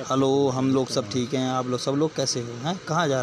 Hello हम लोग सब ठीक हैं। आप लोग सब लोग कैसे हो? हैं? कहाँ जा रहे हैं?